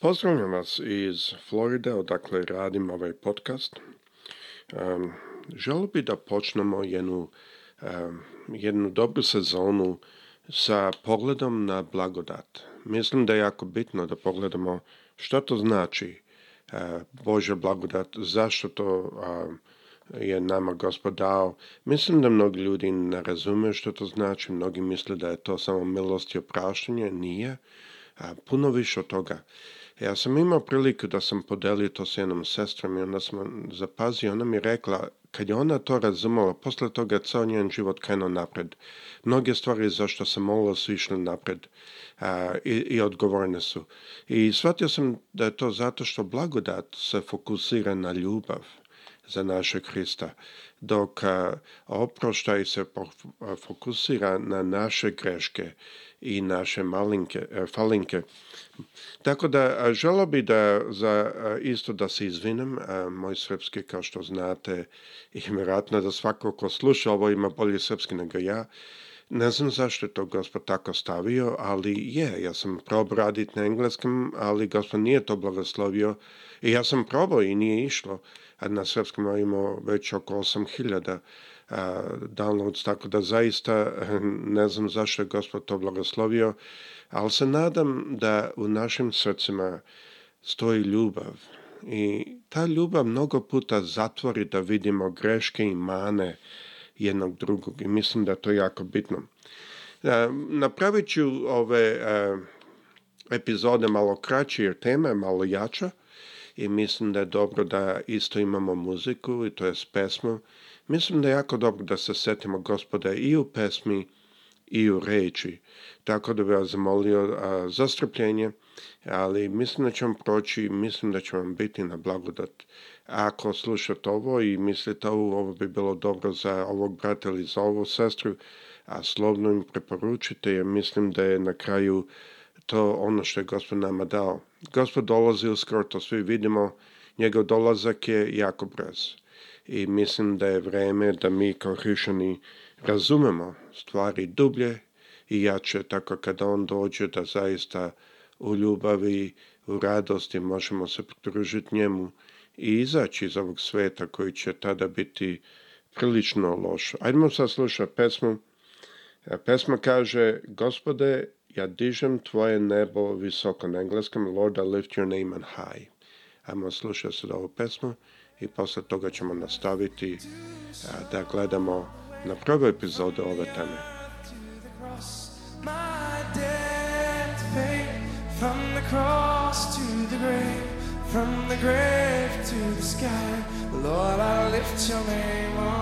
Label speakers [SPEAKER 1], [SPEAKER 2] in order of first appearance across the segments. [SPEAKER 1] Pozdravljam vas iz Floride, odakle radim ovaj podcast. Um, želio bi da počnemo jednu, um, jednu dobru sezonu sa pogledom na blagodat. Mislim da je jako bitno da pogledamo što to znači uh, Božja blagodat, zašto to uh, je nama gospod dao. Mislim da mnogi ljudi ne razumeju što to znači, mnogi misle da je to samo milost i opraštanje, nije. Uh, puno više od toga. E, ja sam imao priliku da sam podelio to sa jednom sestrom i onda sam zapazio, ona mi rekla, kad je ona to razumela, posle toga cao njen život krenuo napred. Mnoge stvari zašto sam molila su išle napred a, i, i odgovorne su. I shvatio sam da je to zato što blagodat se fokusira na ljubav, za našeg Hrista. Dok oproštaj se fokusira na naše greške i naše malinke, e, falinke. Tako da želo bi da za, isto da se izvinem, moj srpski kao što znate i vjerojatno da svako ko sluša ovo ima bolji srpski nego ja, Ne znam zašto je to gospod tako stavio, ali je, ja sam probao raditi na engleskom, ali gospod nije to blagoslovio. I ja sam probao i nije išlo. Na srpskom imamo već oko 8000 downloads, tako da zaista ne znam zašto je gospod to blagoslovio, ali se nadam da u našim srcima stoji ljubav. I ta ljubav mnogo puta zatvori da vidimo greške i mane, jednog drugog i mislim da je to jako bitno. E, napravit ću ove e, epizode malo kraće jer tema je malo jača i mislim da je dobro da isto imamo muziku i to je s pesmom. Mislim da je jako dobro da se setimo gospoda i u pesmi i u reči. Tako da bih vas zamolio za strpljenje, ali mislim da ćemo proći, mislim da će vam biti na blagodat. Ako slušate ovo i mislite ovo, ovo bi bilo dobro za ovog brata ili za ovu sestru, a slovno im preporučite jer mislim da je na kraju to ono što je Gospod nama dao. Gospod dolazi uskoro, to svi vidimo, njegov dolazak je jako brz. I mislim da je vreme da mi kao hrišani razumemo stvari dublje i jače, tako kada on dođe da zaista u ljubavi, u radosti možemo se pridružiti njemu i izaći iz ovog sveta koji će tada biti prilično loš. Ajdemo sad slušati pesmu. Pesma kaže, gospode, ja dižem tvoje nebo visoko na engleskom, Lord, I lift your name on high. Ajmo slušati sad ovu pesmu i posle toga ćemo nastaviti da gledamo Направо епизода ова тема. From the cross to the grave, from the grave to the sky, Lord, I lift your name on.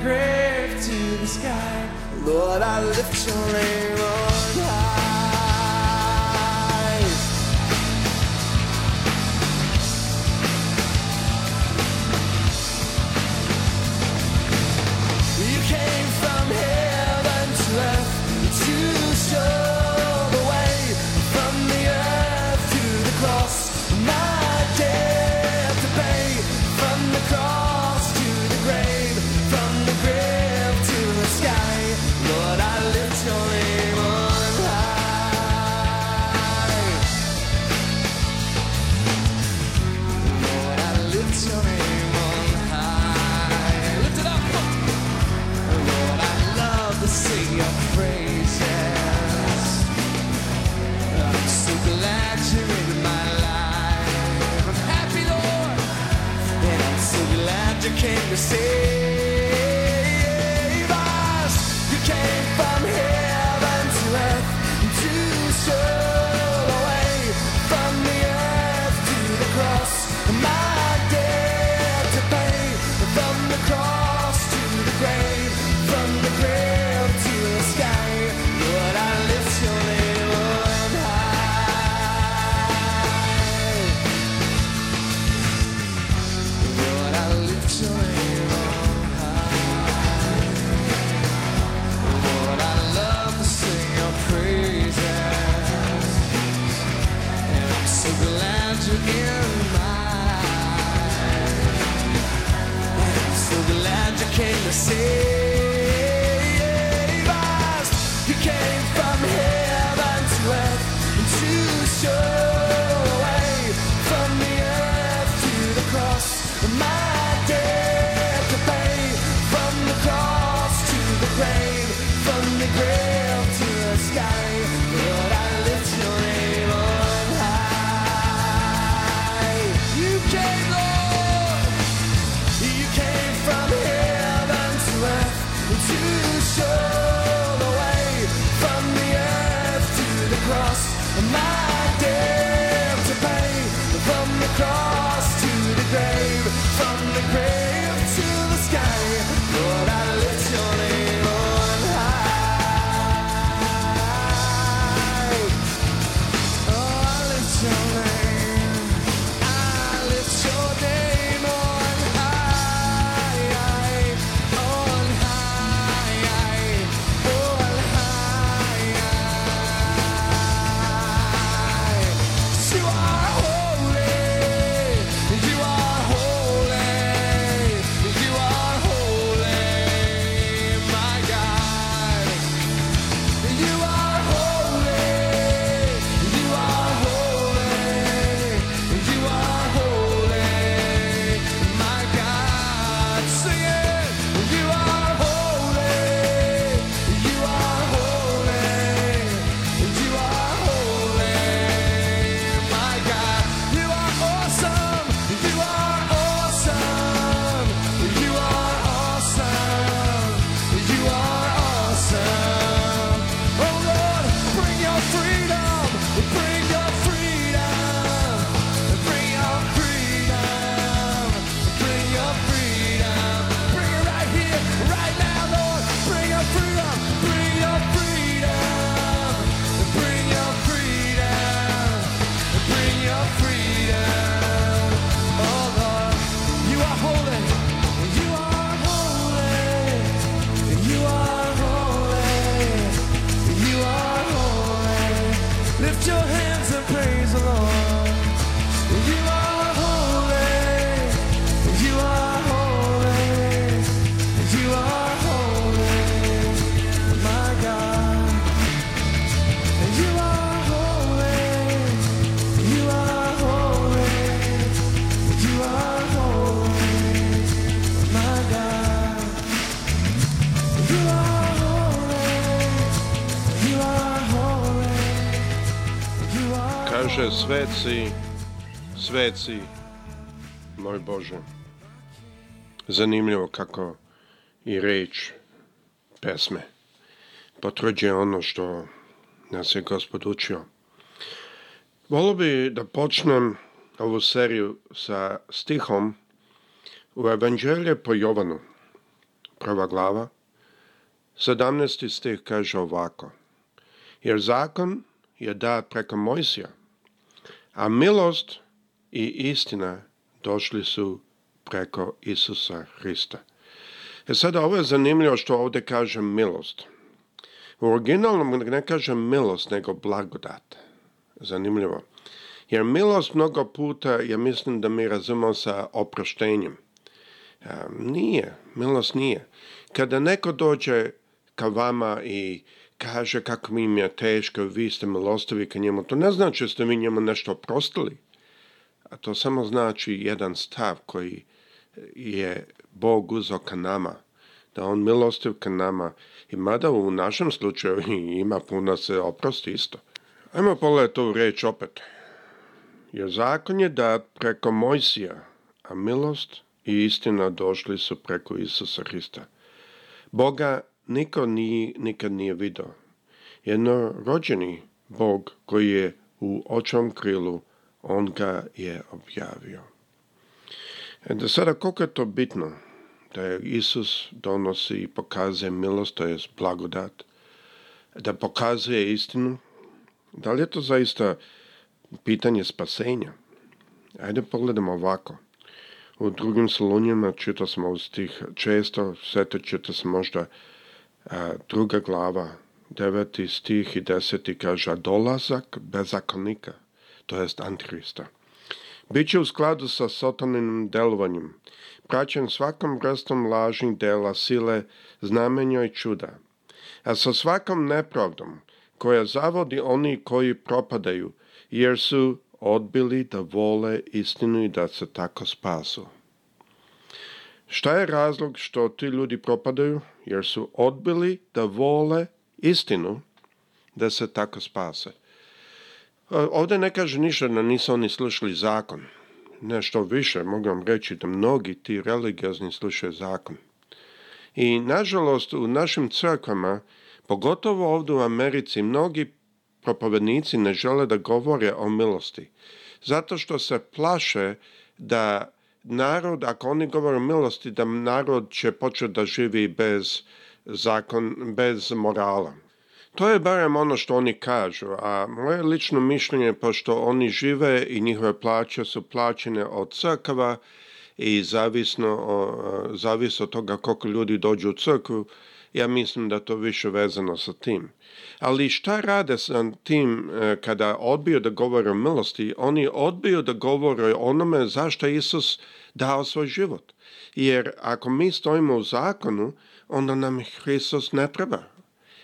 [SPEAKER 1] grave to the sky. Lord, I lift your name to save us. came from heaven to earth to show from the earth to the cross. My debt to pay from the cross to the grave, from the grave. Svet si, moj Bože. Zanimljivo kako i reč pesme potvrđuje ono što nas je gospod učio. Volio bi da počnem ovu seriju sa stihom u Evanđelje po Jovanu, prva glava, 17. stih kaže ovako. Jer zakon je dat preko Mojsija, a milost i istina došli su preko Isusa Hrista. E sada ovo je zanimljivo što ovde kažem milost. U originalnom ne kažem milost, nego blagodat. Zanimljivo. Jer milost mnogo puta, ja mislim da mi razumemo sa oproštenjem. E, nije, milost nije. Kada neko dođe ka vama i kaže kako mi im je teško, vi ste milostivi ka njemu. To ne znači da ste vi njemu nešto oprostili, a to samo znači jedan stav koji je Bog uzeo ka nama, da on milostiv ka nama. I mada u našem slučaju ima puno se oprosti isto. Ajmo pogledati ovu reč opet. Jer zakon je da preko Mojsija, a milost i istina došli su preko Isusa Hrista. Boga niko ni, nikad nije video. Jedno rođeni Bog koji je u očom krilu, on ga je objavio. E da sada koliko je to bitno da je Isus donosi i pokazuje milost, to je blagodat, da pokazuje istinu, da li je to zaista pitanje spasenja? Ajde pogledamo ovako. U drugim salonjima čito smo uz tih često, sretećete se možda E, druga glava, deveti stih i deseti kaže dolazak bezakonika, to jest antihrista. Biće u skladu sa satanim delovanjem, praćen svakom vrstom lažnih dela sile, znamenja i čuda, a sa svakom nepravdom koja zavodi oni koji propadaju, jer su odbili da vole istinu i da se tako spasu. Šta je razlog što ti ljudi propadaju? Jer su odbili da vole istinu da se tako spase. E, ovde ne kaže ništa da nisu oni slušali zakon. Nešto više mogu vam reći da mnogi ti religiozni slušaju zakon. I nažalost u našim crkvama, pogotovo ovde u Americi, mnogi propovednici ne žele da govore o milosti. Zato što se plaše da narod, ako oni govore o milosti, da narod će početi da živi bez zakon, bez morala. To je barem ono što oni kažu, a moje lično mišljenje, pošto oni žive i njihove plaće su plaćene od crkava i zavisno, zavisno od toga koliko ljudi dođu u crkvu, ja mislim da to više vezano sa tim. Ali šta rade sa tim e, kada odbiju da govore o milosti? Oni odbiju da govore o onome zašto Isus dao svoj život. Jer ako mi stojimo u zakonu, onda nam Hristos ne treba.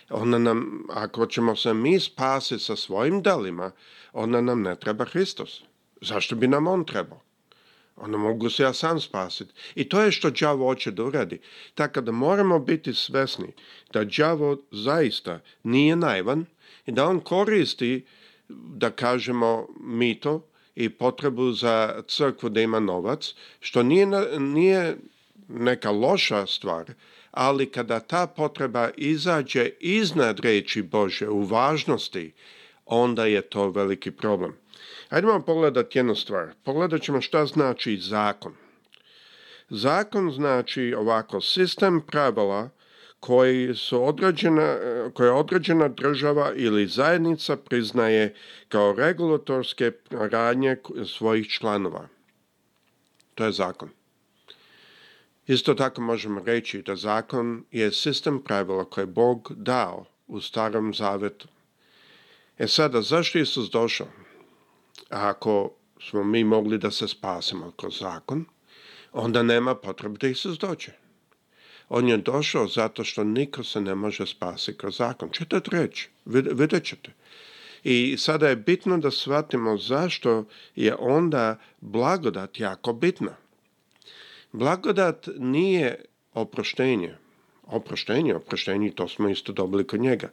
[SPEAKER 1] Onda nam, ako ćemo se mi spasiti sa svojim delima, onda nam ne treba Hristos. Zašto bi nam on trebao? onda mogu se ja sam spasiti. I to je što đavo hoće da uradi. Tako da moramo biti svesni da đavo zaista nije najvan i da on koristi, da kažemo, mito i potrebu za crkvu da ima novac, što nije, nije neka loša stvar, ali kada ta potreba izađe iznad reči Bože u važnosti, onda je to veliki problem. Hajde vam pogledati jednu stvar. Pogledat ćemo šta znači zakon. Zakon znači ovako sistem pravila koji su određena, koje određena država ili zajednica priznaje kao regulatorske radnje svojih članova. To je zakon. Isto tako možemo reći da zakon je sistem pravila koje Bog dao u starom zavetu. E sada, zašto je Isus došao? Ako smo mi mogli da se spasemo kroz zakon, onda nema potrebe da Isus dođe. On je došao zato što niko se ne može spasiti kroz zakon. Čitajte reći, vidjet ćete. I sada je bitno da shvatimo zašto je onda blagodat jako bitna. Blagodat nije oproštenje o proštenju, o to smo isto dobili kod njega.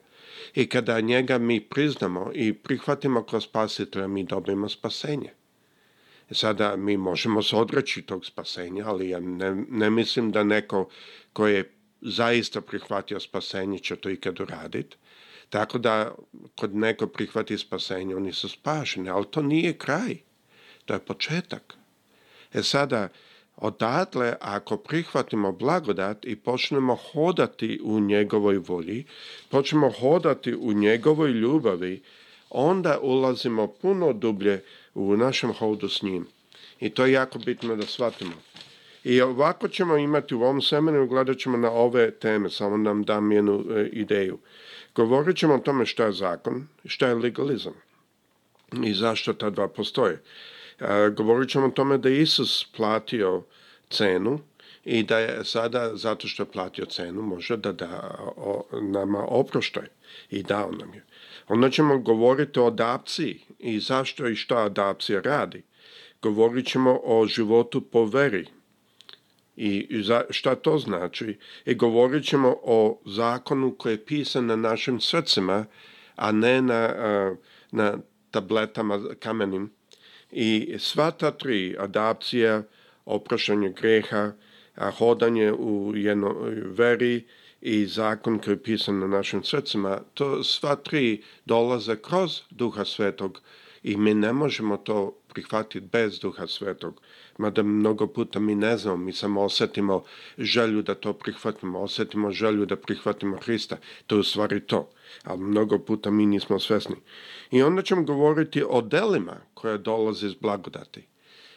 [SPEAKER 1] I kada njega mi priznamo i prihvatimo kao spasitelja, mi dobijemo spasenje. E sada mi možemo se odreći tog spasenja, ali ja ne, ne mislim da neko ko je zaista prihvatio spasenje će to ikad uraditi. Tako da, kod neko prihvati spasenje, oni su spašeni, ali to nije kraj. To je početak. E sada, Odatle, ako prihvatimo blagodat i počnemo hodati u njegovoj volji, počnemo hodati u njegovoj ljubavi, onda ulazimo puno dublje u našem hodu s njim. I to je jako bitno da shvatimo. I ovako ćemo imati u ovom seminaru, gledat ćemo na ove teme, samo nam dam jednu e, ideju. Govorit ćemo o tome šta je zakon, šta je legalizam i zašto ta dva postoje. Govorit ćemo o tome da Isus platio cenu i da je sada, zato što je platio cenu, može da da o, nama oproštaj i dao nam je. Onda ćemo govoriti o adapciji i zašto i šta adapcija radi. Govorit ćemo o životu po veri i šta to znači i govorit ćemo o zakonu koji je pisan na našim srcima, a ne na, na tabletama kamenim I sva ta tri, adapcija, oprašanje greha, a hodanje u jednoj veri i zakon koji je pisan na našim srcima, to sva tri dolaze kroz Duha Svetog i mi ne možemo to prihvatiti bez Duha Svetog. Mada mnogo puta mi ne znamo, mi samo osetimo želju da to prihvatimo, osetimo želju da prihvatimo Hrista. To je u stvari to, ali mnogo puta mi nismo svesni. I onda ćemo govoriti o delima koje dolaze iz blagodati.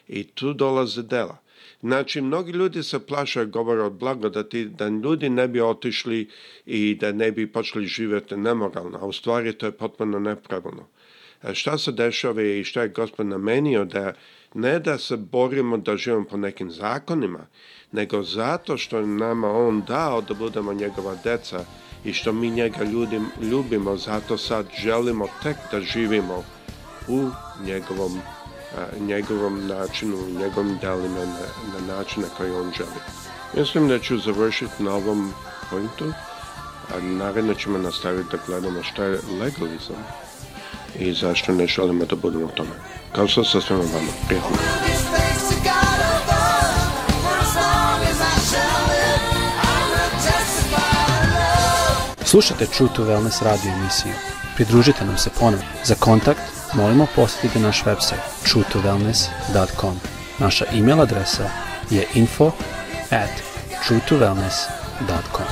[SPEAKER 1] I tu dolaze dela. Znači, mnogi ljudi se plaše govora od blagodati da ljudi ne bi otišli i da ne bi počeli živjeti nemoralno, a u stvari to je potpuno nepravilno. E, šta se dešava i šta je gospod namenio da ne da se borimo da živimo po nekim zakonima, nego zato što je nama on dao da budemo njegova deca i što mi njega ljudim, ljubimo, zato sad želimo tek da živimo u njegovom, a, e, njegovom načinu, u njegovim delima na, na način na koji on želi. Mislim da ću završiti na ovom pointu, a naravno ćemo nastaviti da gledamo šta je legalizam i zašto ne želimo da budemo tome. Kao što sa svema vama. Prijatno.
[SPEAKER 2] Slušate True to Wellness radio emisiju. Pridružite nam se ponovno. Za kontakt molimo posjetite naš website truetowellness.com. Naša e-mail adresa je info at truetowellness.com.